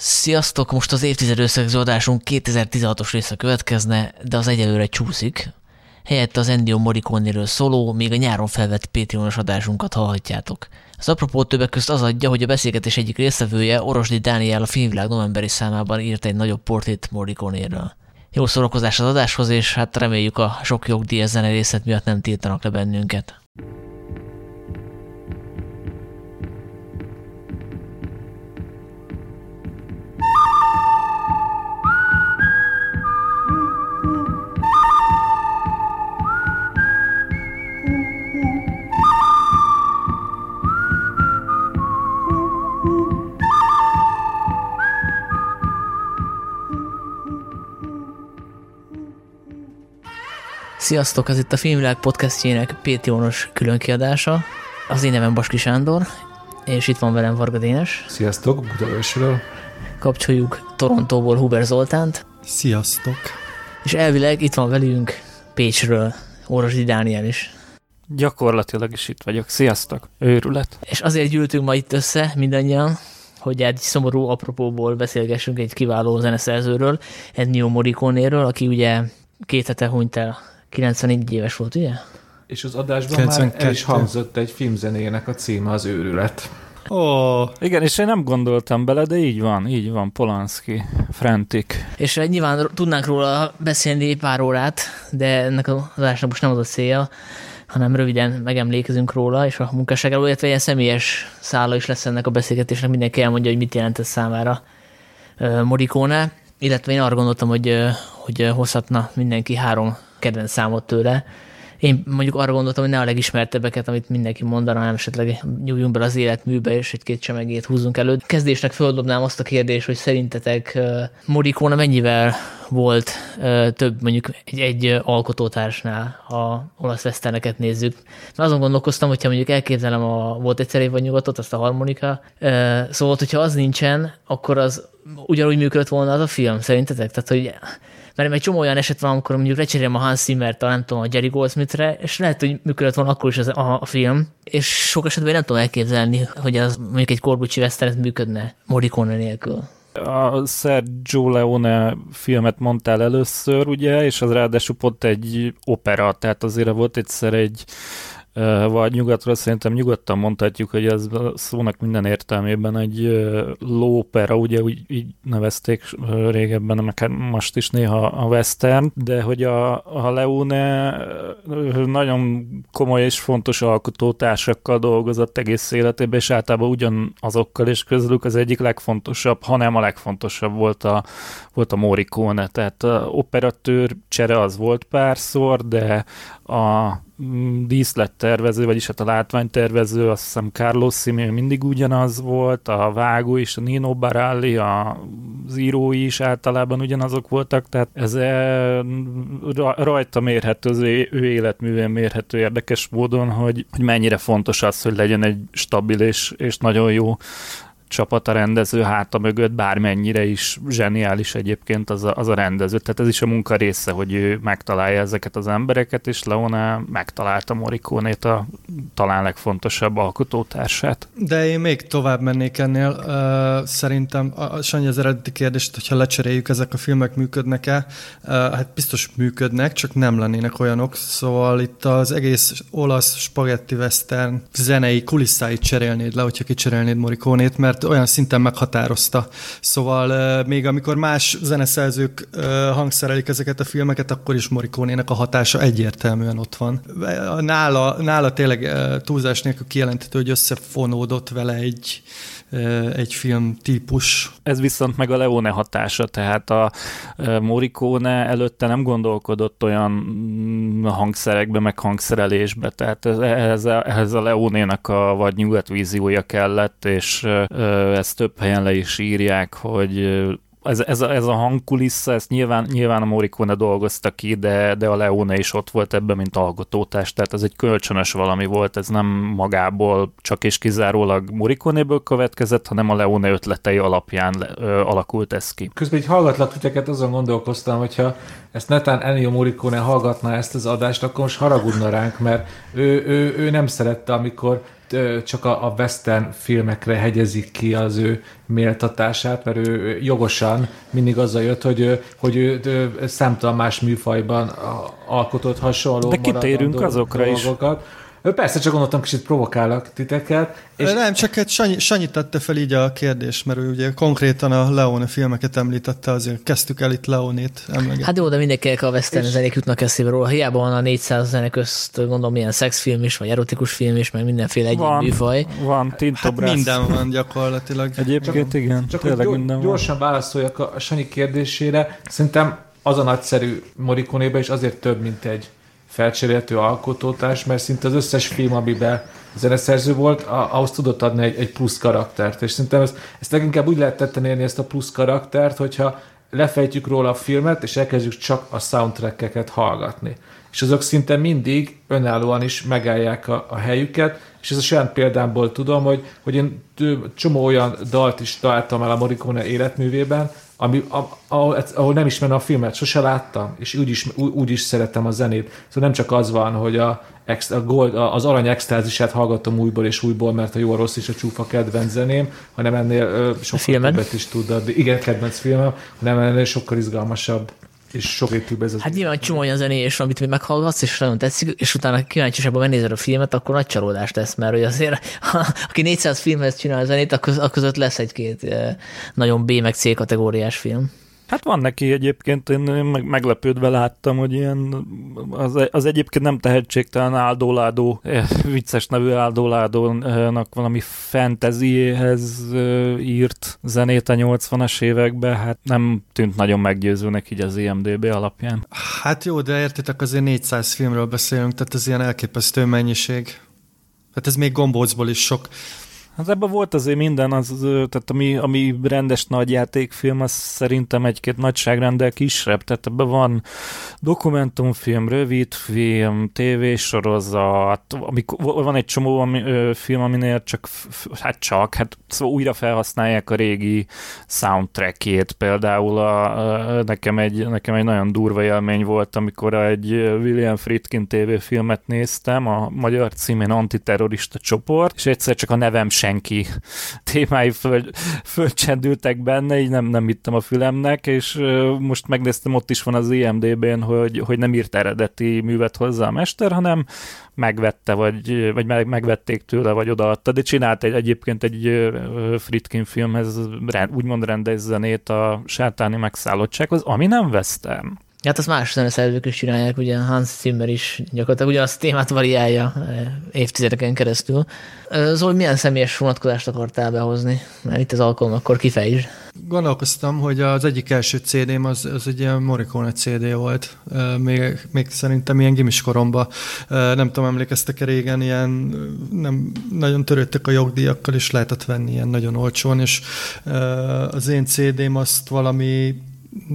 Sziasztok! Most az évtized összegző adásunk 2016-os része következne, de az egyelőre csúszik. Helyett az Ennio Morricone-ről szóló, még a nyáron felvett Patreonos adásunkat hallhatjátok. Az apropó többek közt az adja, hogy a beszélgetés egyik résztvevője, Orosdi Dániel a filmvilág novemberi számában írt egy nagyobb portét Morricone-ről. Jó szórakozás az adáshoz, és hát reméljük a sok jogdíj zene részlet miatt nem tiltanak le bennünket. Sziasztok, ez itt a Filmvilág podcastjének Pétionos különkiadása. Az én nevem Baski Sándor, és itt van velem Varga Dénes. Sziasztok, Budaörsről. Kapcsoljuk Torontóból Huber Zoltánt. Sziasztok. És elvileg itt van velünk Pécsről Orosdi Dániel is. Gyakorlatilag is itt vagyok. Sziasztok. Őrület. És azért gyűltünk ma itt össze mindannyian, hogy egy szomorú apropóból beszélgessünk egy kiváló zeneszerzőről, Ennio Morricone-ről, aki ugye két hete hunyt el 94 éves volt, ugye? És az adásban 92. már el is hangzott egy filmzenének a címe az őrület. Ó, oh. igen, és én nem gondoltam bele, de így van, így van, Polanski, Frantic. És uh, nyilván tudnánk róla beszélni pár órát, de ennek az adásnak most nem az a célja, hanem röviden megemlékezünk róla, és a munkásságáról, illetve ilyen személyes szála is lesz ennek a beszélgetésnek, mindenki elmondja, hogy mit jelent ez számára uh, Morikóne, illetve én arra gondoltam, hogy, hogy hozhatna mindenki három kedvenc számot tőle. Én mondjuk arra gondoltam, hogy ne a legismertebbeket, amit mindenki mondana, hanem esetleg nyúljunk be az életműbe, és egy-két csemegét húzzunk elő. Kezdésnek földobnám azt a kérdést, hogy szerintetek Morikóna mennyivel volt több mondjuk egy, egy alkotótársnál, ha olasz veszterneket nézzük. Mert azon gondolkoztam, hogyha mondjuk elképzelem a Volt egyszer vagy nyugatot, azt a harmonika, szóval, hogyha az nincsen, akkor az ugyanúgy működött volna az a film, szerintetek? Tehát, hogy mert egy csomó olyan eset van, amikor mondjuk lecserélem a Hans Zimmert, nem tudom, a Jerry Goldsmithre, és lehet, hogy működött volna akkor is az, a, a film, és sok esetben nem tudom elképzelni, hogy az mondjuk egy Corbucci Western működne Morricone nélkül a Sergio Leone filmet mondtál először, ugye, és az ráadásul pont egy opera, tehát azért volt egyszer egy vagy nyugatról szerintem nyugodtan mondhatjuk, hogy ez szónak minden értelmében egy lópera, ugye úgy így nevezték régebben, meg most is néha a western, de hogy a, a Leone nagyon komoly és fontos alkotótársakkal dolgozott egész életében, és általában ugyanazokkal, és közülük az egyik legfontosabb, hanem a legfontosabb volt a, volt a Morricone, tehát a operatőr csere az volt párszor, de a díszlettervező, vagyis hát a látványtervező, azt hiszem Carlos Simeone mindig ugyanaz volt, a vágó is, a Nino Baralli, az írói is általában ugyanazok voltak, tehát ez e, rajta mérhető, az ő életművén mérhető érdekes módon, hogy, hogy mennyire fontos az, hogy legyen egy stabil és, és nagyon jó csapat a rendező háta mögött, bármennyire is zseniális egyébként az a, az a rendező. Tehát ez is a munka része, hogy ő megtalálja ezeket az embereket, és Leona megtalálta Morikónét a talán legfontosabb alkotótársát. De én még tovább mennék ennél. Uh, szerintem, a, Sanyi az eredeti kérdést, hogyha lecseréljük, ezek a filmek működnek-e? Uh, hát biztos működnek, csak nem lennének olyanok. Szóval itt az egész olasz spagetti western zenei kulisszáit cserélnéd le, hogyha kicserélnéd Morikónét, mert mert olyan szinten meghatározta. Szóval még amikor más zeneszerzők hangszerelik ezeket a filmeket, akkor is Morricone-nek a hatása egyértelműen ott van. Nála, nála tényleg túlzás nélkül kijelenthető, hogy összefonódott vele egy, egy film típus. Ez viszont meg a Leone hatása, tehát a Morricone előtte nem gondolkodott olyan mm, hangszerekbe, meg hangszerelésbe, tehát ehhez a, ehhez a Leone-nak a vagy nyugatvíziója kellett, és ezt több helyen le is írják, hogy ez, ez, a, ez a hangkulissza, ezt nyilván, nyilván a Morricone dolgozta ki, de, de a Leone is ott volt ebben, mint alkotótás, tehát ez egy kölcsönös valami volt, ez nem magából csak és kizárólag Morricone-ből következett, hanem a Leone ötletei alapján ö, alakult ez ki. Közben egy hallgatlak titeket, azon gondolkoztam, hogyha ezt netán Ennio Morricone hallgatná ezt az adást, akkor most haragudna ránk, mert ő, ő, ő nem szerette, amikor csak a, a western filmekre hegyezik ki az ő méltatását, mert ő jogosan mindig azzal jött, hogy, hogy ő, ő számtalan más műfajban alkotott hasonló De kitérünk azokra dolgokat. is Persze, csak gondoltam, kicsit provokálok titeket. És... Nem, csak egy Sanyi, Sanyi tette fel így a kérdést, mert ő ugye konkrétan a Leone filmeket említette, azért kezdtük el itt Leonét emlegetni. Hát jó, de mindenkinek a western és... zenék jutnak eszébe róla. Hiába van a 400 zenek közt, gondolom, milyen szexfilm is, vagy erotikus film is, meg mindenféle egyéb van, műfaj. Van, hát minden van gyakorlatilag. Egyébként csak, igen, csak tényleg minden gyorsan van. válaszoljak a Sanyi kérdésére. Szerintem az a nagyszerű Morikonéban is azért több, mint egy felcserélhető alkotótárs, mert szinte az összes film, amiben zeneszerző volt, ahhoz tudott adni egy, egy plusz karaktert. És szerintem ezt, ezt leginkább úgy lehet tetten érni ezt a plusz karaktert, hogyha lefejtjük róla a filmet, és elkezdjük csak a soundtrackeket hallgatni. És azok szinte mindig önállóan is megállják a, a helyüket, és ez a saját példámból tudom, hogy, hogy én csomó olyan dalt is találtam el a Morricone életművében, ami, ahol, ahol nem ismerem a filmet, sose láttam, és úgy is, úgy is szeretem a zenét. Szóval nem csak az van, hogy a, a gold, az arany extázisát hallgatom újból és újból, mert a jó, a rossz és a csúfa kedvenc zeném, hanem ennél sokkal többet is tud adni. Igen, kedvenc filmem, hanem ennél sokkal izgalmasabb és sok évtől ez az... Hát nyilván csomó olyan zenés, amit még meghallgatsz, és nagyon tetszik, és utána kíváncsiságban megnézed a filmet, akkor nagy csalódást tesz, mert hogy azért, ha, aki 400 filmhez csinál a zenét, akkor között lesz egy-két eh, nagyon B meg C kategóriás film. Hát van neki egyébként, én meg, meglepődve láttam, hogy ilyen az, az egyébként nem tehetségtelen áldóládó, eh, vicces nevű áldóládónak valami fantasyhez eh, írt zenét a 80-as években, hát nem tűnt nagyon meggyőzőnek így az IMDB alapján. Hát jó, de értitek, azért 400 filmről beszélünk, tehát ez ilyen elképesztő mennyiség. Hát ez még gombócból is sok. Hát ebben volt azért minden, az, tehát ami, ami rendes nagy játékfilm, az szerintem egy-két nagyságrendel kisebb, tehát ebben van dokumentumfilm, rövidfilm, tévésorozat, amikor, van egy csomó ami, ö, film, aminél csak, hát csak, hát szóval újra felhasználják a régi soundtrackjét, például a, a, nekem, egy, nekem egy nagyon durva élmény volt, amikor egy William Friedkin tévéfilmet néztem, a magyar címén Antiterrorista csoport, és egyszer csak a nevem sem senki témái föl, fölcsendültek benne, így nem, nem hittem a fülemnek, és most megnéztem, ott is van az IMDB-n, hogy, hogy nem írt eredeti művet hozzá a mester, hanem megvette, vagy, vagy meg, megvették tőle, vagy odaadta, de csinált egy, egyébként egy Fritkin filmhez úgymond rendes zenét a sátáni megszállottsághoz, ami nem vesztem. Hát azt más zeneszerzők is csinálják, ugye Hans Zimmer is gyakorlatilag ugyanazt a témát variálja eh, évtizedeken keresztül. Zoli, milyen személyes vonatkozást akartál behozni? Mert itt az alkalom, akkor kifejtsd. Gondolkoztam, hogy az egyik első CD-m az, az egy ilyen Morricone CD volt, még, még szerintem ilyen gimis koromban. Nem tudom, emlékeztek-e régen, ilyen nem nagyon törődtek a jogdíjakkal, és lehetett venni ilyen nagyon olcsón, és az én CD-m azt valami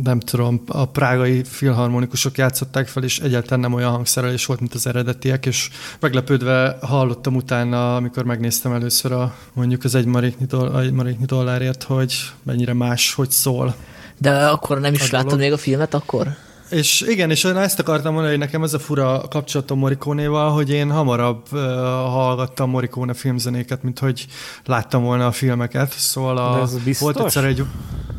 nem tudom, a prágai filharmonikusok játszották fel, és egyáltalán nem olyan hangszerelés volt, mint az eredetiek, és meglepődve hallottam utána, amikor megnéztem először a, mondjuk az egy maréknyi, doll- egy maréknyi dollárért, hogy mennyire más, hogy szól. De akkor nem is láttad még a filmet akkor? És igen, és én ezt akartam mondani, hogy nekem ez a fura kapcsolatom Morikónéval, hogy én hamarabb uh, hallgattam Morikóne filmzenéket, mint hogy láttam volna a filmeket. Szóval a, volt egyszer egy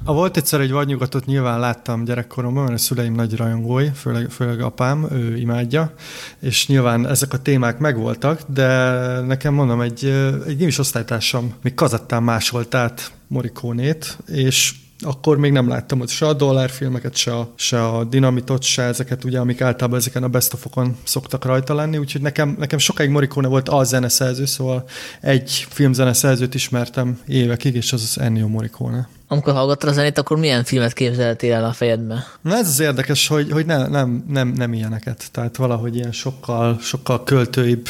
a volt egyszer egy vadnyugatot nyilván láttam gyerekkoromban, mert a szüleim nagy rajongói, főleg, főleg apám, ő imádja, és nyilván ezek a témák megvoltak, de nekem mondom, egy, egy is osztálytársam még kazettán másolt át Morikónét, és akkor még nem láttam ott se a dollárfilmeket, se a, se a dinamitot, se ezeket, ugye, amik általában ezeken a best szoktak rajta lenni, úgyhogy nekem, nekem sokáig Morricone volt a zeneszerző, szóval egy filmzeneszerzőt ismertem évekig, és az az Ennio Morricone. Amikor hallgattad a zenét, akkor milyen filmet képzeltél el a fejedbe? Na ez az érdekes, hogy, hogy ne, nem, nem, nem ilyeneket. Tehát valahogy ilyen sokkal, sokkal költőibb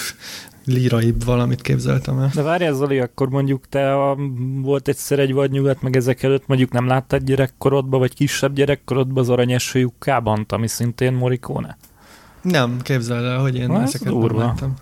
líraibb valamit képzeltem el. De várjál Zoli, akkor mondjuk te a, volt egyszer egy vagy nyugat, meg ezek előtt mondjuk nem láttad gyerekkorodba, vagy kisebb gyerekkorodba az aranyes lyukkában, ami szintén Morikóne? Nem, képzeld el, hogy én Na, ezeket nem láttam.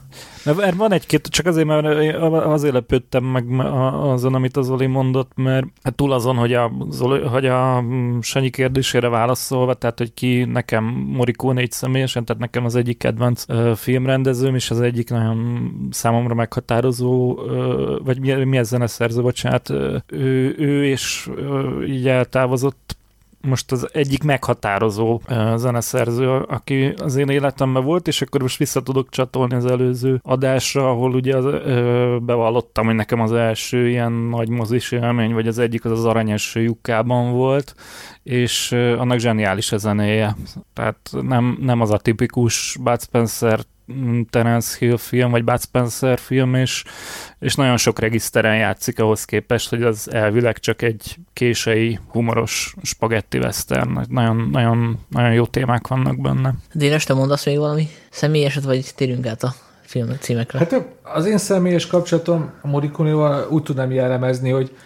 Mert van egy-két, csak azért, mert azért lepődtem meg azon, amit az Zoli mondott, mert hát túl azon, hogy a, Zoli, hogy a Sanyi kérdésére válaszolva, tehát, hogy ki nekem Morikó négy személyesen, tehát nekem az egyik kedvenc uh, filmrendezőm, és az egyik nagyon számomra meghatározó, uh, vagy mi, mi ez zeneszerző, bocsánat, uh, ő, ő és uh, így eltávozott most az egyik meghatározó zeneszerző, aki az én életemben volt, és akkor most vissza tudok csatolni az előző adásra, ahol ugye az, ö, bevallottam, hogy nekem az első ilyen nagy mozis élmény, vagy az egyik az az Aranyes lyukában volt, és annak zseniális a zenéje. Tehát nem, nem az a tipikus Bud Spencer Terence Hill film, vagy Bud Spencer film, és, és nagyon sok regiszteren játszik ahhoz képest, hogy az elvileg csak egy kései, humoros spagetti western. Nagyon, nagyon, nagyon jó témák vannak benne. Dénes, te mondasz még valami személyeset, vagy térjünk át a film címekre? Hát az én személyes kapcsolatom a Morikonival úgy tudnám jellemezni, hogy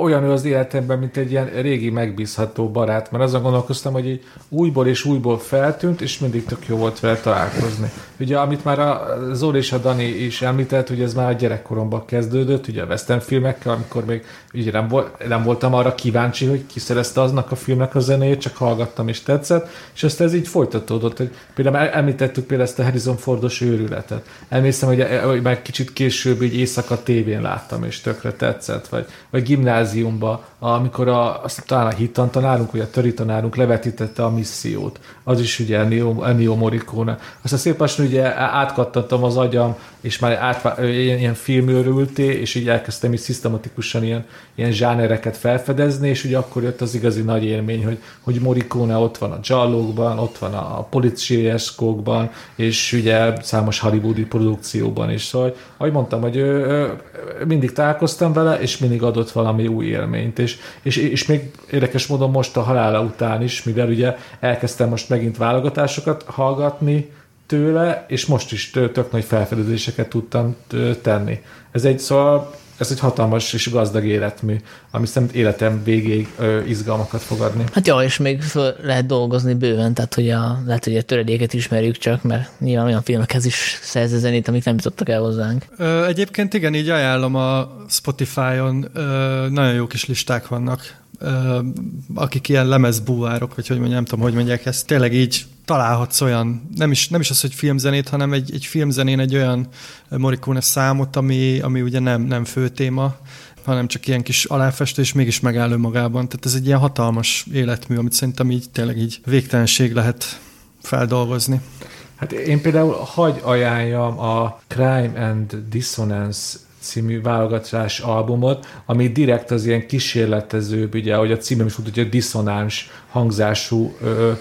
olyan ő az életemben, mint egy ilyen régi megbízható barát, mert azon gondolkoztam, hogy így újból és újból feltűnt, és mindig tök jó volt vele találkozni. Ugye, amit már a Zoli és a Dani is említett, hogy ez már a gyerekkoromban kezdődött, ugye a western filmekkel, amikor még ugye nem, volt, nem voltam arra kíváncsi, hogy kiszerezte aznak a filmnek a zenéjét, csak hallgattam és tetszett, és ezt ez így folytatódott, hogy például említettük például ezt a Harrison Fordos őrületet. Emlékszem, hogy, hogy már kicsit később így éjszaka tévén láttam, és tökre tetszett, vagy, vagy gimnáziumba, amikor a, azt talán a hittan tanárunk, vagy a töri tanárunk levetítette a missziót. Az is ugye Ennio, Ennio Morricone. Aztán szép lassan ugye átkattantam az agyam, és már át, ilyen, ilyen filmőrülté, és így elkezdtem így szisztematikusan ilyen, ilyen zsánereket felfedezni, és ugye akkor jött az igazi nagy élmény, hogy, hogy Morricone ott van a Jallókban, ott van a Policieskókban, és ugye számos hollywoodi produkcióban is. Szóval, ahogy mondtam, hogy ő, ő, mindig találkoztam vele, és mindig adott valami új élményt, és, és, még érdekes módon most a halála után is, mivel ugye elkezdtem most megint válogatásokat hallgatni, tőle, és most is tök nagy felfedezéseket tudtam tenni. Ez egy, szóval ez egy hatalmas és gazdag életmű, ami szerintem életem végéig ö, izgalmakat fog adni. Hát jó, és még föl lehet dolgozni bőven, tehát hogy a, lehet, hogy a töredéket ismerjük csak, mert nyilván olyan filmekhez is szerző zenét, amik nem jutottak el hozzánk. Ö, egyébként igen, így ajánlom a Spotify-on, ö, nagyon jó kis listák vannak, ö, akik ilyen lemezbúvárok, vagy hogy mondjam, nem tudom, hogy mondják ezt, tényleg így találhatsz olyan, nem is, nem is az, hogy filmzenét, hanem egy, egy filmzenén egy olyan Morricone számot, ami, ami ugye nem, nem fő téma, hanem csak ilyen kis aláfestő, és mégis megáll magában. Tehát ez egy ilyen hatalmas életmű, amit szerintem így tényleg így végtelenség lehet feldolgozni. Hát én például hagy ajánljam a Crime and Dissonance című válogatás albumot, ami direkt az ilyen kísérletező, ugye, ahogy a címem is mondta, hogy a diszonáns hangzású ö,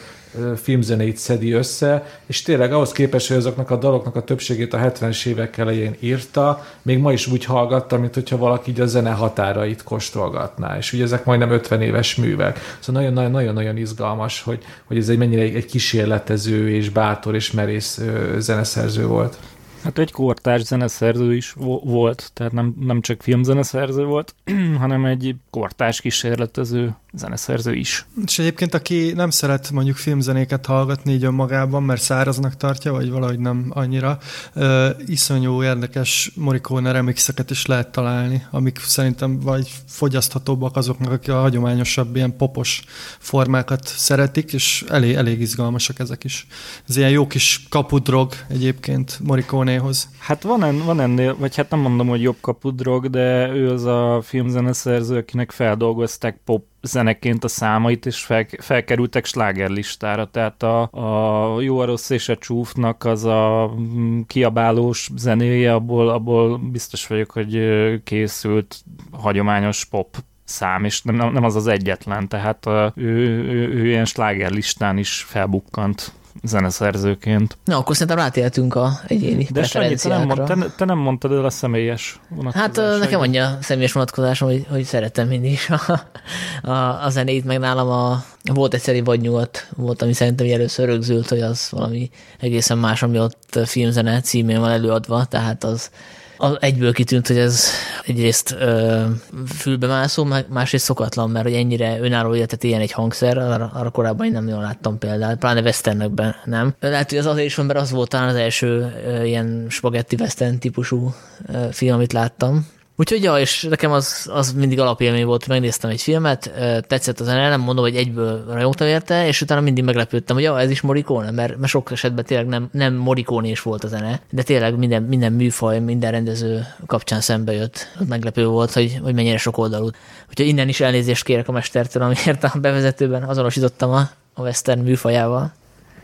filmzenét szedi össze, és tényleg ahhoz képest, hogy azoknak a daloknak a többségét a 70-es évek elején írta, még ma is úgy hallgatta, mint hogyha valaki így a zene határait kóstolgatná, és ugye ezek majdnem 50 éves művek. Szóval nagyon-nagyon izgalmas, hogy, hogy ez egy mennyire egy kísérletező és bátor és merész zeneszerző volt. Hát egy kortárs zeneszerző is volt, tehát nem, nem csak filmzeneszerző volt, hanem egy kortárs kísérletező zeneszerző is. És egyébként, aki nem szeret mondjuk filmzenéket hallgatni így önmagában, mert száraznak tartja, vagy valahogy nem annyira, uh, iszonyú érdekes Morricone remixeket is lehet találni, amik szerintem vagy fogyaszthatóbbak azoknak, akik a hagyományosabb ilyen popos formákat szeretik, és elég, elég izgalmasak ezek is. Ez ilyen jó kis kapudrog egyébként Morricone-hoz. Hát van, en, van ennél, vagy hát nem mondom, hogy jobb kapudrog, de ő az a filmzeneszerző, akinek feldolgozták pop zeneként a számait, és fel, felkerültek slágerlistára, tehát a, a Jó, a Rossz és a Csúfnak az a mm, kiabálós zenéje, abból, abból biztos vagyok, hogy készült hagyományos pop szám, és nem, nem az az egyetlen, tehát ő, ő, ő ilyen slágerlistán is felbukkant zeneszerzőként. Na, akkor szerintem rátéltünk a egyéni De Sanyi, te nem, mond, te, te nem mondtad el a személyes Hát nekem mondja a személyes vonatkozásom, hogy, hogy szeretem mindig is a, a, a zenét, meg nálam a, volt egyszerű vagy nyugat volt, ami szerintem először rögzült, hogy az valami egészen más, ami ott filmzene címén van előadva, tehát az, az egyből kitűnt, hogy ez egyrészt ö, fülbemászó, másrészt szokatlan, mert hogy ennyire önálló életet ilyen egy hangszer, arra, arra korábban én nem nagyon láttam példát, pláne westernekben nem. Lehet, hogy az azért is van, mert az volt talán az első ö, ilyen spagetti western típusú ö, film, amit láttam. Úgyhogy ja, és nekem az, az mindig alapélmény volt, megnéztem egy filmet, tetszett az zene, nem mondom, hogy egyből rajongtam érte, és utána mindig meglepődtem, hogy ja, ez is Morricone, mert, mert sok esetben tényleg nem, nem Morricone is volt a zene, de tényleg minden, minden műfaj, minden rendező kapcsán szembe jött. Meglepő volt, hogy, hogy mennyire sok oldalú. Úgyhogy innen is elnézést kérek a mestertől, amiért a bevezetőben azonosítottam a, a western műfajával.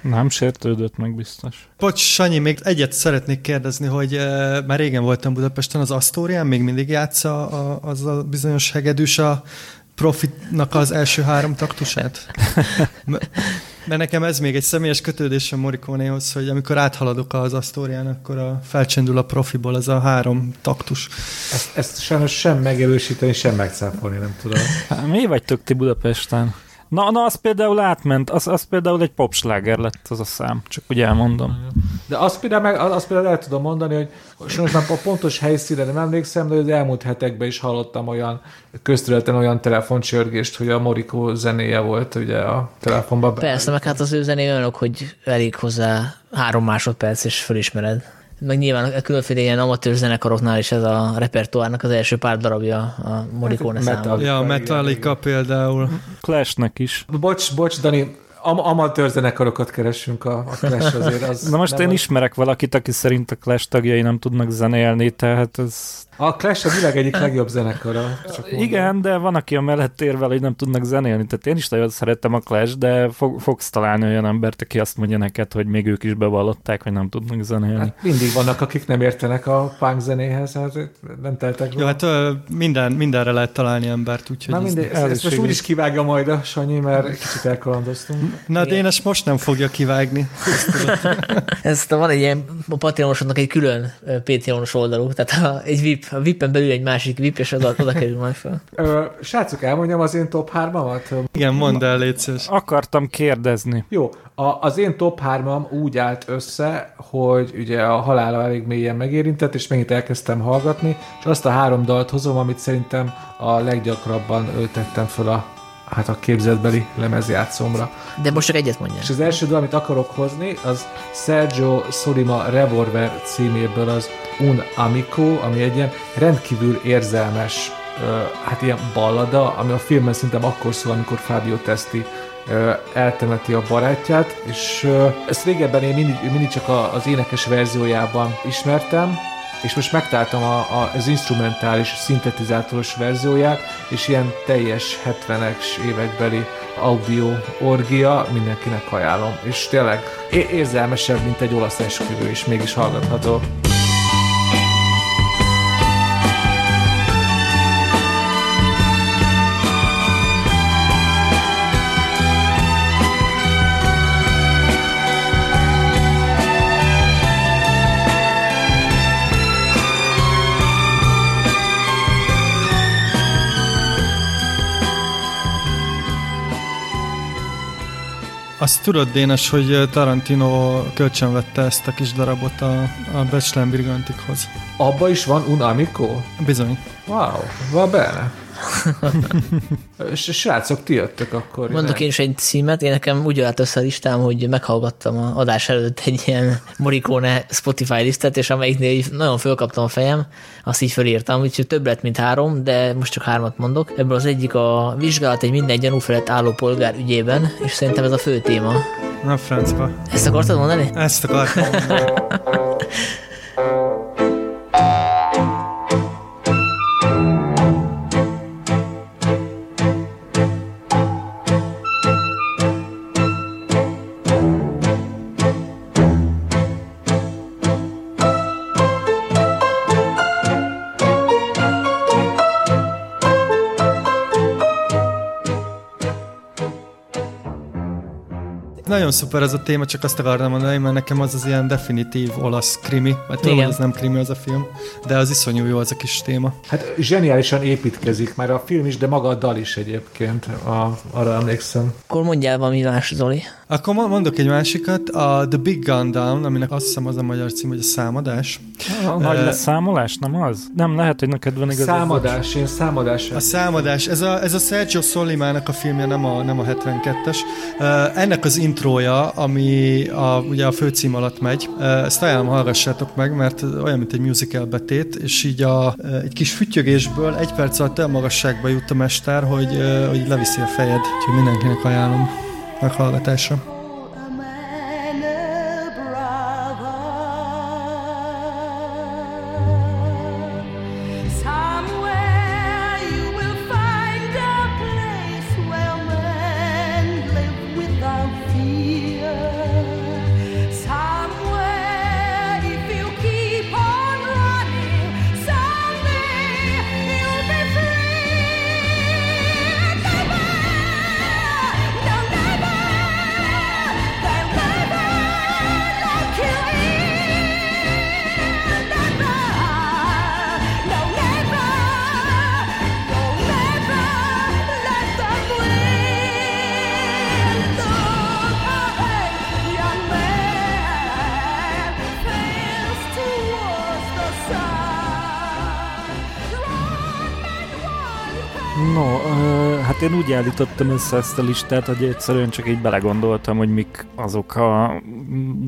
Nem sértődött meg biztos. Bocs, Sanyi, még egyet szeretnék kérdezni, hogy uh, már régen voltam Budapesten, az Asztórián még mindig játsza a, az a bizonyos hegedűs a Profitnak az első három taktusát? Mert nekem ez még egy személyes kötődésem Morikonéhoz, hogy amikor áthaladok az Asztórián, akkor a, felcsendül a profiból az a három taktus. Ezt, ezt sajnos sem megerősíteni, sem megcáfolni, nem tudom. Hát, mi vagytok ti Budapesten? Na, na, az például átment, az, az például egy popsláger lett az a szám, csak úgy elmondom. De azt például, meg, azt például el tudom mondani, hogy sajnos már a pontos helyszínre nem emlékszem, de az elmúlt hetekben is hallottam olyan közterületen olyan telefoncsörgést, hogy a Morikó zenéje volt ugye a telefonban. Persze, meg hát az ő zené olyanok, hogy elég hozzá három másodperc, és fölismered meg nyilván a különféle ilyen amatőr zenekaroknál is ez a repertoárnak az első pár darabja a Morricone hát, számok. Ja, Metallica például. Clashnek is. Bocs, bocs, Dani, am- amatőr zenekarokat keresünk a, a Clash azért. Az Na most én az... ismerek valakit, aki szerint a Clash tagjai nem tudnak zenélni, tehát ez a Clash a világ egyik legjobb zenekara. Csak Igen, de van, aki a mellett érvel, hogy nem tudnak zenélni. Tehát én is nagyon szerettem a Clash, de fog, fogsz találni olyan embert, aki azt mondja neked, hogy még ők is bevallották, hogy nem tudnak zenélni. Hát mindig vannak, akik nem értenek a punk zenéhez, hát nem teltek. Jó, hát minden, mindenre lehet találni embert, úgyhogy... Na mindegy, ezt, ezt most úgyis kivágja majd a Sanyi, mert kicsit elkalandoztunk. Na, de én ezt most nem fogja kivágni. ezt van egy ilyen a Patreonosodnak egy külön Patreonos oldalú, tehát egy VIP a VIP-en belül egy másik VIP, és oda, oda kerül majd fel. Ö, srácok, elmondjam az én top 3-amat? Igen, mondd el, légy szíves. Akartam kérdezni. Jó, a, az én top 3-am úgy állt össze, hogy ugye a halála elég mélyen megérintett, és megint elkezdtem hallgatni, és azt a három dalt hozom, amit szerintem a leggyakrabban tettem föl a hát a képzetbeli lemezjátszomra. De most csak egyet mondja. És az első dal, amit akarok hozni, az Sergio Solima Revolver címéből az Un Amico, ami egy ilyen rendkívül érzelmes, hát ilyen ballada, ami a filmben szerintem akkor szól, amikor Fabio Testi eltemeti a barátját, és ezt régebben én mindig, mindig csak az énekes verziójában ismertem, és most megtaláltam a, a, az instrumentális, szintetizátoros verzióját, és ilyen teljes 70-es évekbeli audio orgia, mindenkinek ajánlom. És tényleg érzelmesebb, mint egy olasz esküvő, és mégis hallgatható. Azt tudod, Dénes, hogy Tarantino kölcsönvette ezt a kis darabot a, a Becslem Brigantikhoz. Abba is van un amico? Bizony. Wow, va bene. Srácok, ti jöttök akkor. Mondok én is egy címet, én nekem úgy állt össze a listám, hogy meghallgattam a adás előtt egy ilyen Morricone Spotify lisztet, és amelyiknél nagyon fölkaptam a fejem, azt így fölírtam, úgyhogy több lett, mint három, de most csak hármat mondok. Ebből az egyik a vizsgálat egy minden gyanú felett álló polgár ügyében, és szerintem ez a fő téma. Na francba. Ezt akartad mondani? Ezt akartam. Nagyon szuper ez a téma, csak azt akartam mondani, mert nekem az az ilyen definitív olasz krimi, mert tudom, hogy ez nem krimi az a film, de az iszonyú jó az a kis téma. Hát zseniálisan építkezik már a film is, de maga a dal is egyébként, a, arra emlékszem. Akkor mondjál valami más, Zoli. Akkor mondok egy másikat, a The Big Gun Down, aminek azt hiszem az a magyar cím, hogy a számadás. A nagy uh, leszámolás, nem az? Nem, lehet, hogy neked van igaz. Számadás, én számadás. A számadás, ez a, ez a Sergio Solimának a filmje, nem a, nem a 72-es. Uh, ennek az intrója, ami a, ugye a főcím alatt megy, uh, ezt ajánlom, hallgassátok meg, mert olyan, mint egy musical betét, és így a, uh, egy kis fütyögésből egy perc alatt olyan magasságba jut a mester, hogy, uh, hogy leviszi a fejed, úgyhogy mindenkinek ajánlom meghallgatásra. Állítottam össze ezt a listát, hogy egyszerűen csak így belegondoltam, hogy mik azok a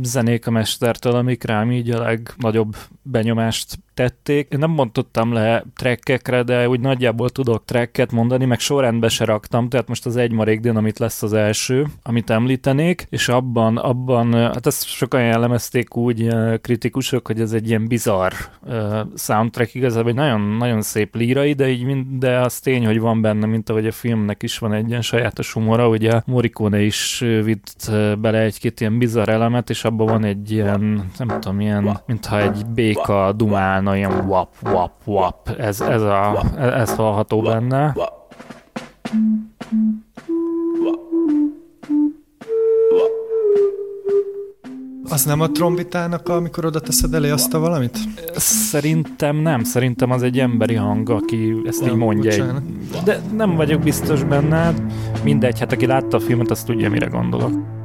zenék a mestertől, amik rám így a legnagyobb benyomást tették. Én nem mondottam le trekkekre, de úgy nagyjából tudok trekket mondani, meg sorrendbe se raktam, tehát most az egy marék dinamit lesz az első, amit említenék, és abban, abban, hát ezt sokan jellemezték úgy kritikusok, hogy ez egy ilyen bizarr uh, soundtrack, igazából egy nagyon, nagyon szép lírai, de így mind, de az tény, hogy van benne, mint ahogy a filmnek is van egy ilyen sajátos humora, ugye Morricone is vitt bele egy-két ilyen bizarr elemet, és abban van egy ilyen, nem tudom, ilyen, mintha egy béka dumálna, ilyen wap, wap, wap. Ez, ez, a, ez hallható benne. Az nem a trombitának, amikor oda teszed elé azt a valamit? Szerintem nem, szerintem az egy emberi hang, aki ezt így mondja. Egy, de nem vagyok biztos benne, mindegy, hát aki látta a filmet, azt tudja, mire gondolok.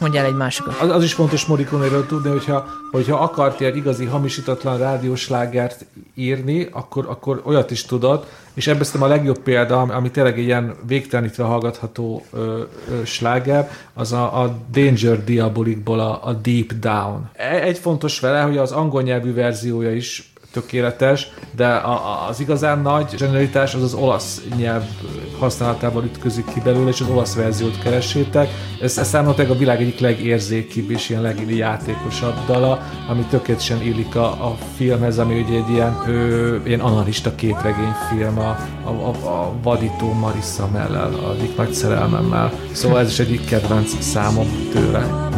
Mondjál egy másikat. Az, az is fontos Morricone-ről tudni, hogyha, hogyha akarti egy igazi hamisítatlan rádióslágert írni, akkor, akkor olyat is tudod, és ebből a legjobb példa, ami tényleg ilyen végtelenítve hallgatható ö, ö, sláger, az a, a Danger Diabolicból a, a Deep Down. E, egy fontos vele, hogy az angol nyelvű verziója is tökéletes, de a, az igazán nagy zsenialitás az az olasz nyelv használatával ütközik ki belőle, és az olasz verziót keresétek. Ez, ez számomra a világ egyik legérzékibb és ilyen legjátékosabb dala, ami tökéletesen illik a, a filmhez, ami ugye egy ilyen, ö, ilyen analista képregényfilm a, a, a, a vadító Marissa mellel, a egyik nagy szerelmemmel. Szóval ez is egyik kedvenc számom tőle.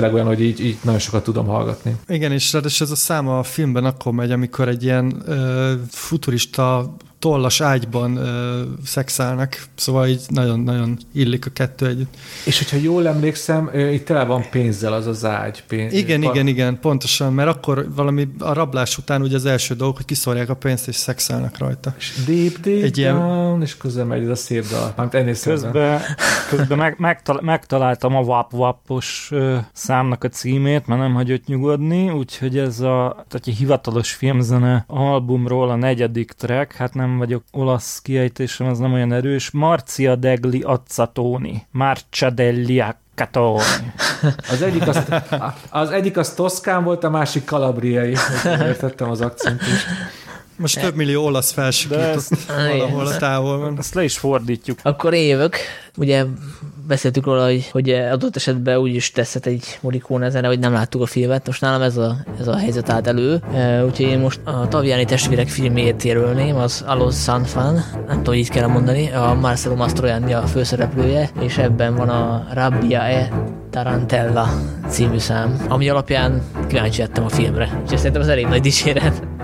Tényleg olyan, hogy így, így nagyon sokat tudom hallgatni. Igen, és ráadásul ez a száma a filmben akkor megy, amikor egy ilyen ö, futurista tollas ágyban ö, szexelnek, szóval így nagyon-nagyon illik a kettő együtt. És hogyha jól emlékszem, itt tele van pénzzel az az ágy. Pénz, igen, par... igen, igen, pontosan, mert akkor valami a rablás után ugye az első dolog, hogy kiszorják a pénzt és szexelnek rajta. És deep, deep Egy down, ilyen... és közben megy a szép dal. Mármint ennél közben, közben meg, megtal- megtaláltam a Wap Wapos számnak a címét, mert nem hagyott nyugodni, úgyhogy ez a tehát egy hivatalos filmzene albumról a negyedik track, hát nem nem vagyok olasz kiejtésem, az nem olyan erős. Marcia degli Azzatoni. Marcia degli Catoni. Az egyik az, az egyik az toszkán volt, a másik kalabriai. Értettem az akcentust. Most több millió olasz felsikított valahol a távolban. Ezt le is fordítjuk. Akkor évök. Ugye beszéltük róla, hogy, hogy adott esetben úgy is teszhet egy Morricone ezen, hogy nem láttuk a filmet. Most nálam ez a, ez a helyzet állt elő. Úgyhogy én most a Taviani testvérek filmét jelölném, az Alos Sanfan, nem tudom, így kell mondani, a Marcelo Mastroianni a főszereplője, és ebben van a Rabbia e Tarantella című szám, ami alapján kíváncsi lettem a filmre. És szerintem az elég nagy dicséret.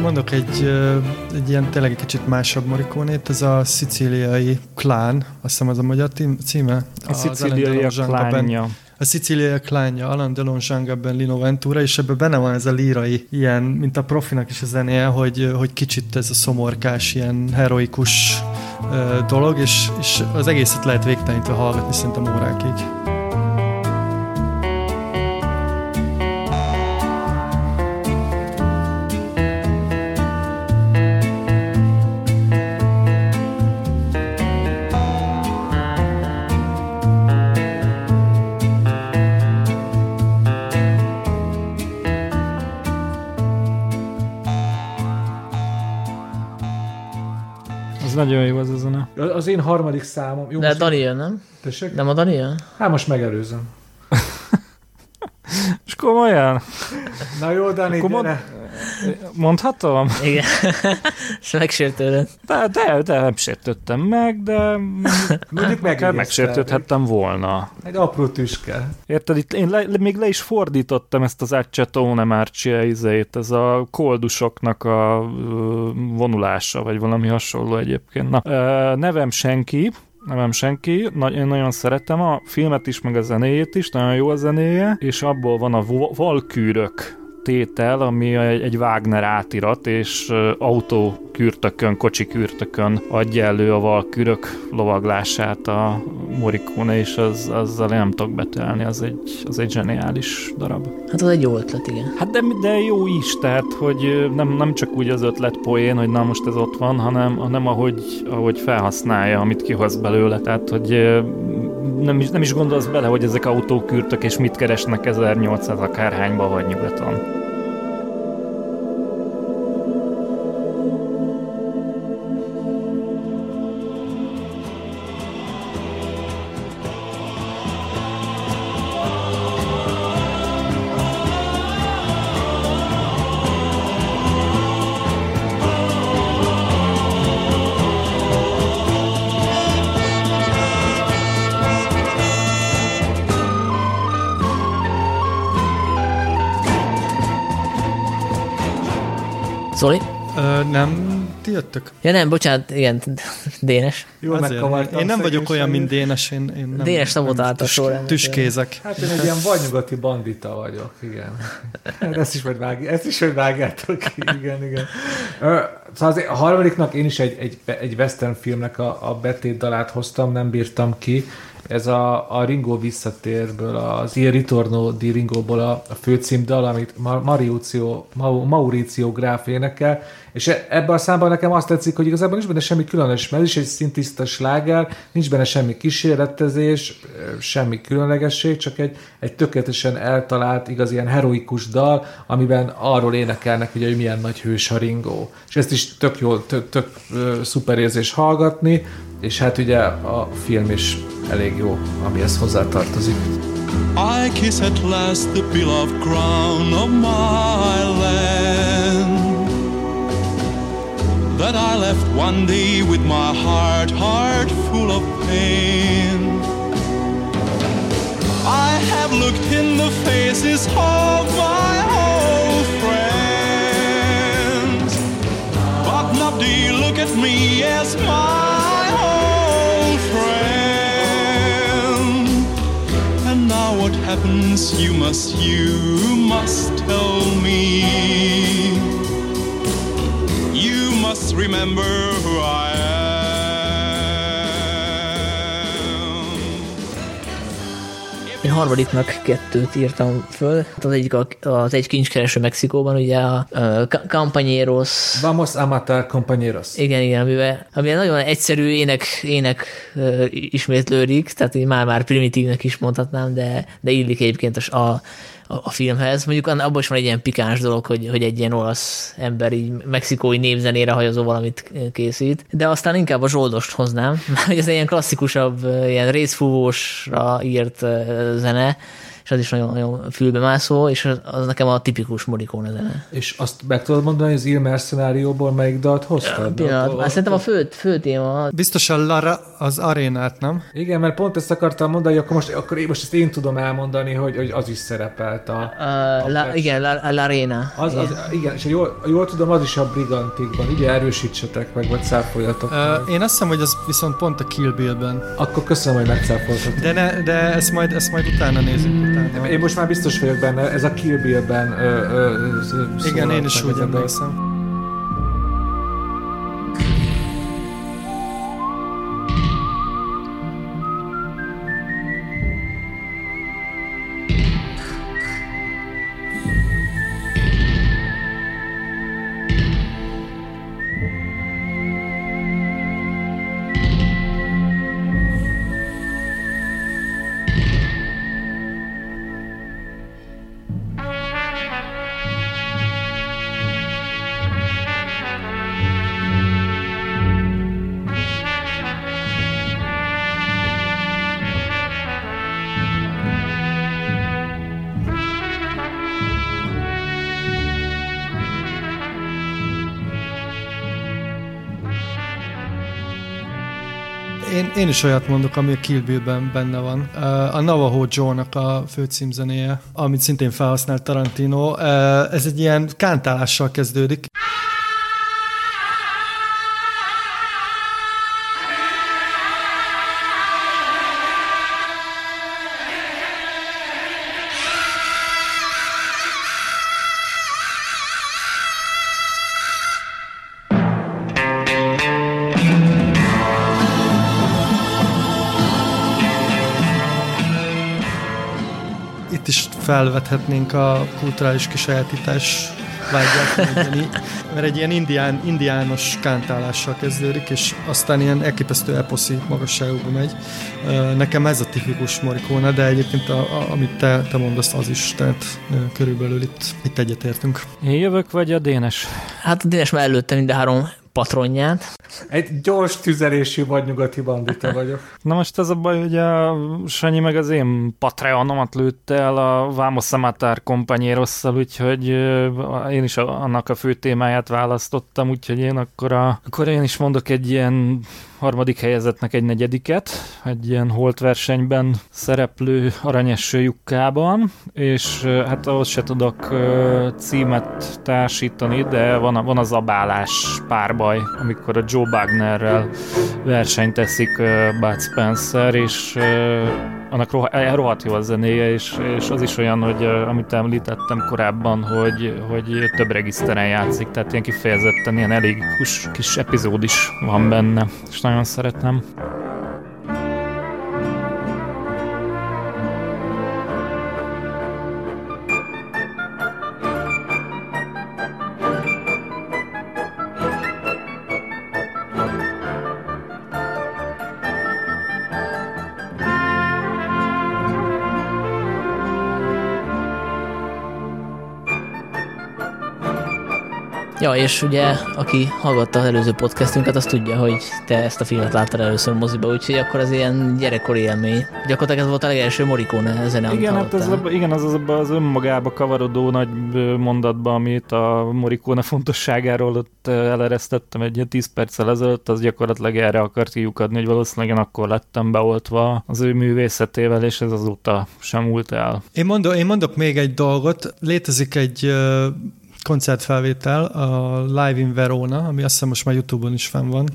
Mondok egy, egy ilyen tényleg egy kicsit másabb morikónét, ez a szicíliai klán, azt hiszem az a magyar címe. A szicíliai klánja. A szicíliai klánja, Alan Delon Zsangabben, Lino Ventura, és ebben benne van ez a lírai, ilyen, mint a profinak is a zenéje, hogy, hogy kicsit ez a szomorkás, ilyen heroikus dolog, és, és az egészet lehet végtelenítve hallgatni szerintem órákig. Az én harmadik számom. Jó, De Dani jön, nem? Tessék? Nem a Dani jön? Hát most megelőzöm. És komolyan? Na jó, Dani, Akkor mond, mondhatom? Igen. És megsértődött. De, de, de nem sértődtem meg, de mondjuk meg megsértődhettem volna. Egy apró tüske. Érted, itt én le, még le is fordítottam ezt az Accetone Marcia izét, ez a koldusoknak a vonulása, vagy valami hasonló egyébként. Na, nevem senki, nevem senki, Nagy, én nagyon szeretem a filmet is, meg a zenéjét is, nagyon jó a zenéje, és abból van a Valkűrök tétel, ami egy, egy Wagner átirat, és autó kürtökön, kocsi kürtökön adja elő a valkürök lovaglását a Morricone, és az, azzal nem tudok betelni, az egy, az egy zseniális darab. Hát az egy jó ötlet, igen. Hát de, de jó is, tehát, hogy nem, nem csak úgy az ötlet poén, hogy na most ez ott van, hanem, hanem ahogy, ahogy felhasználja, amit kihoz belőle, tehát, hogy nem is, nem is gondolsz bele, hogy ezek autókürtök, és mit keresnek 1800 akárhányba vagy nyugaton. Zoli? Ö, nem ti jöttök? Ja nem, bocsánat, igen, Dénes. Jó, Én nem vagyok olyan, mint Dénes, én, én nem, Dénes szabotálta tüs, tüskézek. Hát én egy ilyen vajnyugati bandita vagyok, igen. Hát ezt is majd, vág, ezt is majd vágjátok, igen, igen. Szóval azért a harmadiknak én is egy, egy, egy western filmnek a, a betét dalát hoztam, nem bírtam ki, ez a, a Ringo visszatérből, az Il Ritorno di Ringóból a, a főcímdal, amit Mauricio, Mauricio Gráf énekel, és e, ebben a számban nekem azt tetszik, hogy igazából nincs benne semmi különös, mert is egy szintiszta sláger, nincs benne semmi kísérletezés, semmi különlegesség, csak egy, egy tökéletesen eltalált, igaz ilyen heroikus dal, amiben arról énekelnek, ugye, hogy milyen nagy hős a Ringo. És ezt is tök jól, tök, tök szuper érzés hallgatni, és hát ugye a film is elég jó, amihez hozzátartozik. I kiss at last the beloved crown of my land left one day with my heart, heart full of pain. I have looked in the faces of my old friends, but nobody look at me as my what happens? You must, you must tell me. You must remember who I harmadiknak kettőt írtam föl. Az egyik a, az egy kincskereső Mexikóban, ugye a, a Campañeros. Vamos a matar compañeros. Igen, igen, amivel, amivel nagyon egyszerű ének, ének ismétlődik, tehát már-már primitívnek is mondhatnám, de, de illik egyébként a, a, a filmhez. Mondjuk abban is van egy ilyen pikáns dolog, hogy, hogy egy ilyen olasz ember így mexikói népzenére hajazó valamit készít, de aztán inkább a zsoldost hoznám, mert ez egy ilyen klasszikusabb, ilyen részfúvósra írt zene, és az is nagyon, nagyon fülbemászó, és az, az nekem a tipikus Morricone zene. És azt meg tudod mondani, hogy az Il Mercenario-ból melyik dalt hoztad? Pillanat, hát szerintem a fő, fő téma Biztosan Lara az arénát, nem? Igen, mert pont ezt akartam mondani, hogy akkor most, akkor én, most ezt én tudom elmondani, hogy, hogy az is szerepelt a... Uh, la, perc. igen, la, la Arena. Az, az, igen, és jól, jól tudom, az is a Brigantikban. Ugye erősítsetek meg, vagy cáfoljatok. meg. Uh, én azt hiszem, hogy az viszont pont a Kill Bill-ben. Akkor köszönöm, hogy megcáfoltatok. De, ne, de ezt, majd, ezt majd utána nézzük. Utána. Én most már biztos vagyok benne, ez a Kill Bill-ben Igen, én is úgy emlékszem. Én, én is olyat mondok, ami a Kill Bill-ben benne van. A Navajo Joe-nak a főcímzenéje, amit szintén felhasznált Tarantino. Ez egy ilyen kántálással kezdődik. Felvethetnénk a kulturális kisajátítás vágyát, mondani, mert egy ilyen indián, indiános kántálással kezdődik, és aztán ilyen elképesztő eposzi magasságokba megy. Nekem ez a tipikus Morricone, de egyébként a, a, amit te, te mondasz, az is, tehát körülbelül itt, itt egyetértünk. Én jövök, vagy a Dénes? Hát a Dénes már előtte mind a három patronját. Egy gyors tüzelésű vagy nyugati bandita vagyok. Na most ez a baj, hogy a Sanyi meg az én Patreonomat lőtte el a Vamos Amatar kompanyérosszal, úgyhogy én is annak a fő témáját választottam, úgyhogy én akkor, a, akkor én is mondok egy ilyen harmadik helyezetnek egy negyediket, egy ilyen holt versenyben szereplő aranyeső lyukkában, és hát ahhoz se tudok címet társítani, de van, a, van az abálás párbaj, amikor a Joe Wagnerrel versenyt teszik Bud Spencer, és annak roha, eh, rohadt jó a zenéje, és, és az is olyan, hogy amit említettem korábban, hogy, hogy több regiszteren játszik, tehát ilyen kifejezetten ilyen elég kis, kis epizód is van benne, és nagyon szeretem. És ugye, aki hallgatta az előző podcastünket, az tudja, hogy te ezt a filmet láttad először moziba, úgyhogy akkor az ilyen gyerekkori élmény. Gyakorlatilag ez volt a legelső Morricone zene, Igen, hát ez, hallottál. a, igen, az az, abba az önmagába kavarodó nagy mondatban, amit a Morricone fontosságáról ott eleresztettem egy ilyen 10 perccel ezelőtt, az gyakorlatilag erre akart kiukadni, hogy valószínűleg én akkor lettem beoltva az ő művészetével, és ez azóta sem múlt el. Én, mondok, én mondok még egy dolgot. Létezik egy koncertfelvétel, a Live in Verona, ami azt hiszem most már Youtube-on is fenn van.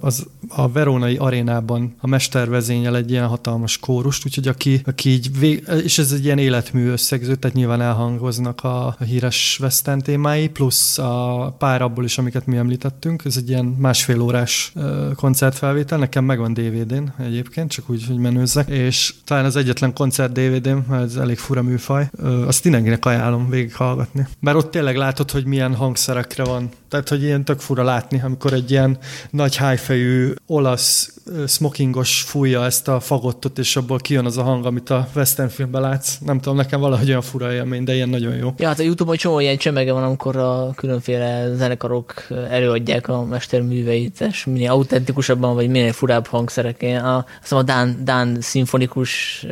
Az a Veronai arénában a mester vezényel egy ilyen hatalmas kórust, úgyhogy aki, aki így, vég, és ez egy ilyen életmű összegző, tehát nyilván elhangoznak a, a híres western témái, plusz a pár abból is, amiket mi említettünk. Ez egy ilyen másfél órás koncertfelvétel, nekem megvan DVD-n egyébként, csak úgy, hogy menőzzek, és talán az egyetlen koncert DVD-m, mert ez elég fura műfaj, azt mindenkinek ajánlom végighallgatni. Bár ott tényleg látod, hogy milyen hangszerekre van. Tehát, hogy ilyen tök fura látni, amikor egy ilyen nagy hájfejű olasz smokingos fújja ezt a fagottot, és abból kijön az a hang, amit a western filmben látsz. Nem tudom, nekem valahogy olyan fura élmény, de ilyen nagyon jó. Ja, hát a Youtube-on csomó ilyen csemege van, amikor a különféle zenekarok előadják a mesterműveit, és minél autentikusabban, vagy minél furább hangszerek. Én a, azt a Dán, Dán szimfonikus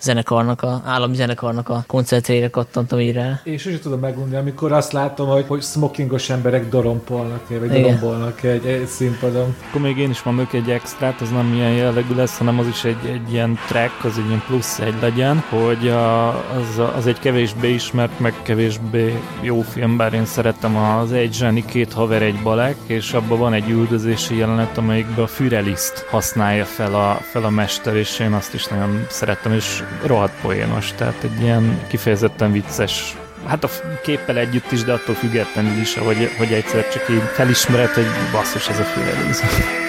zenekarnak, a állami zenekarnak a koncertjére kattantam rá. És sosem tudom megmondani, amikor azt látom, hogy, hogy smokingos emberek dorompolnak, vagy dorombolnak egy, egy színpadon. Akkor még én is mondok egy extrát, az nem ilyen jellegű lesz, hanem az is egy, egy ilyen track, az egy ilyen plusz egy legyen, hogy a, az, az egy kevésbé ismert, meg kevésbé jó film, bár én szerettem az Egy zseni, két haver, egy balek, és abban van egy üldözési jelenet, amelyikben a Füreliszt használja fel a, fel a mester, és én azt is nagyon szerettem, és rohadt poénos, tehát egy ilyen kifejezetten vicces Hát a képpel együtt is, de attól függetlenül is, hogy, hogy egyszer csak így felismered, hogy basszus, ez a Fürelis.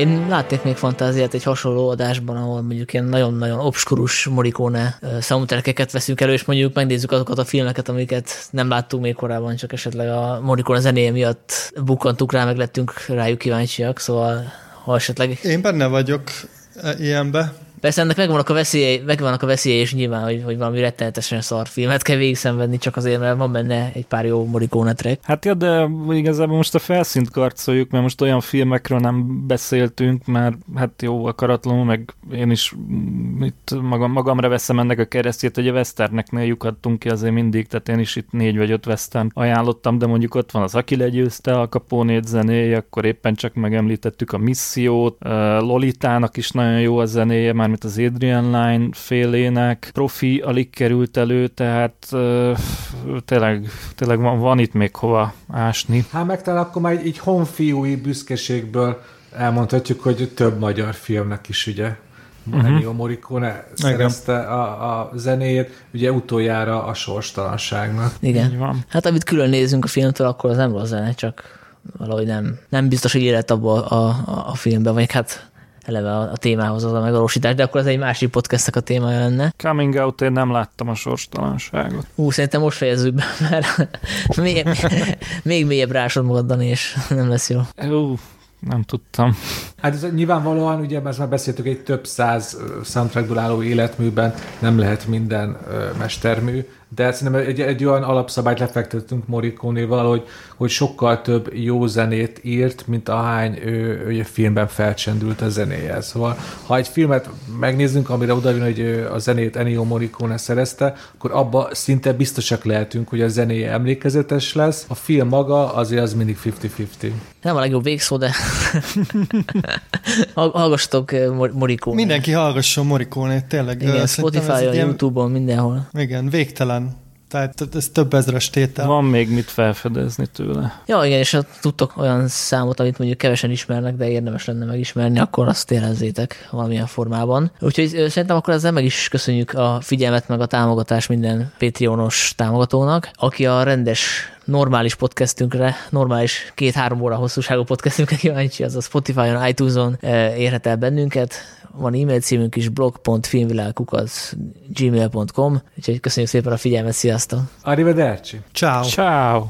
Én látnék még fantáziát egy hasonló adásban, ahol mondjuk ilyen nagyon-nagyon obskurus Morricone ö, soundtrackeket veszünk elő, és mondjuk megnézzük azokat a filmeket, amiket nem láttunk még korábban, csak esetleg a Morricone zenéje miatt bukkantuk rá, meg lettünk rájuk kíváncsiak, szóval ha esetleg Én benne vagyok e, ilyenbe. Persze ennek megvannak a veszélyei, megvannak a veszélyei, és nyilván, hogy, hogy valami rettenetesen szar filmet kell végig szenvedni, csak azért, mert van benne egy pár jó Morricone track. Hát ja, de igazából most a felszínt karcoljuk, mert most olyan filmekről nem beszéltünk, mert hát jó akaratlanul, meg én is mm, itt magam, magamra veszem ennek a keresztjét, hogy a Westerneknél lyukadtunk ki azért mindig, tehát én is itt négy vagy öt Western ajánlottam, de mondjuk ott van az Aki legyőzte a Capone zenéje, akkor éppen csak megemlítettük a Missziót, Lolitának is nagyon jó a zenéje, mármint az Adrian Line félének, Profi alig került elő, tehát uh, tényleg, tényleg van, van itt még hova ásni. Hát meg talán akkor már így, így honfiúi büszkeségből elmondhatjuk, hogy több magyar filmnek is ugye uh-huh. Ennio Morricone szerezte a, a zenéjét, ugye utoljára a sorstalanságnak. Igen. Így van. Hát amit külön nézünk a filmtől, akkor az nem rossz zene, csak valahogy nem, nem biztos, hogy élet abba a, a, a filmbe, vagy hát eleve a, a témához az a megvalósítás, de akkor ez egy másik podcastnak a témája lenne. Coming out én nem láttam a sorstalanságot. Ú, szerintem most fejezzük be, mert még, még mélyebb rásod magadban, és nem lesz jó. Ú, nem tudtam. Hát ez nyilvánvalóan, ugye, mert már beszéltük, egy több száz soundtrackból álló életműben nem lehet minden ö, mestermű, de szerintem egy, egy olyan alapszabályt lefektettünk Morricone-val, hogy, hogy sokkal több jó zenét írt, mint ahány ő, ő a filmben felcsendült a zenéje. Szóval, ha egy filmet megnézzünk, amire oda hogy ő a zenét Ennio Morricone szerezte, akkor abba szinte biztosak lehetünk, hogy a zenéje emlékezetes lesz. A film maga azért az mindig 50-50. Nem a legjobb végszó, de Hall- hallgassatok Mor- Morricone. Mindenki hallgasson Morricone, tényleg. Igen, Spotify-on, YouTube-on, mindenhol. Igen, végtelen. Tehát ez több ezres tétel. Van még mit felfedezni tőle. Ja, igen, és ha tudtok olyan számot, amit mondjuk kevesen ismernek, de érdemes lenne megismerni, akkor azt érezzétek valamilyen formában. Úgyhogy szerintem akkor ezzel meg is köszönjük a figyelmet, meg a támogatást minden Patreonos támogatónak, aki a rendes normális podcastünkre, normális két-három óra hosszúságú podcastünkre kíváncsi, az a Spotify-on, iTunes-on érhet el bennünket, van e-mail címünk is blog.filmvilágkukac gmail.com, úgyhogy köszönjük szépen a figyelmet, sziasztok! Arrivederci! Ciao. Ciao.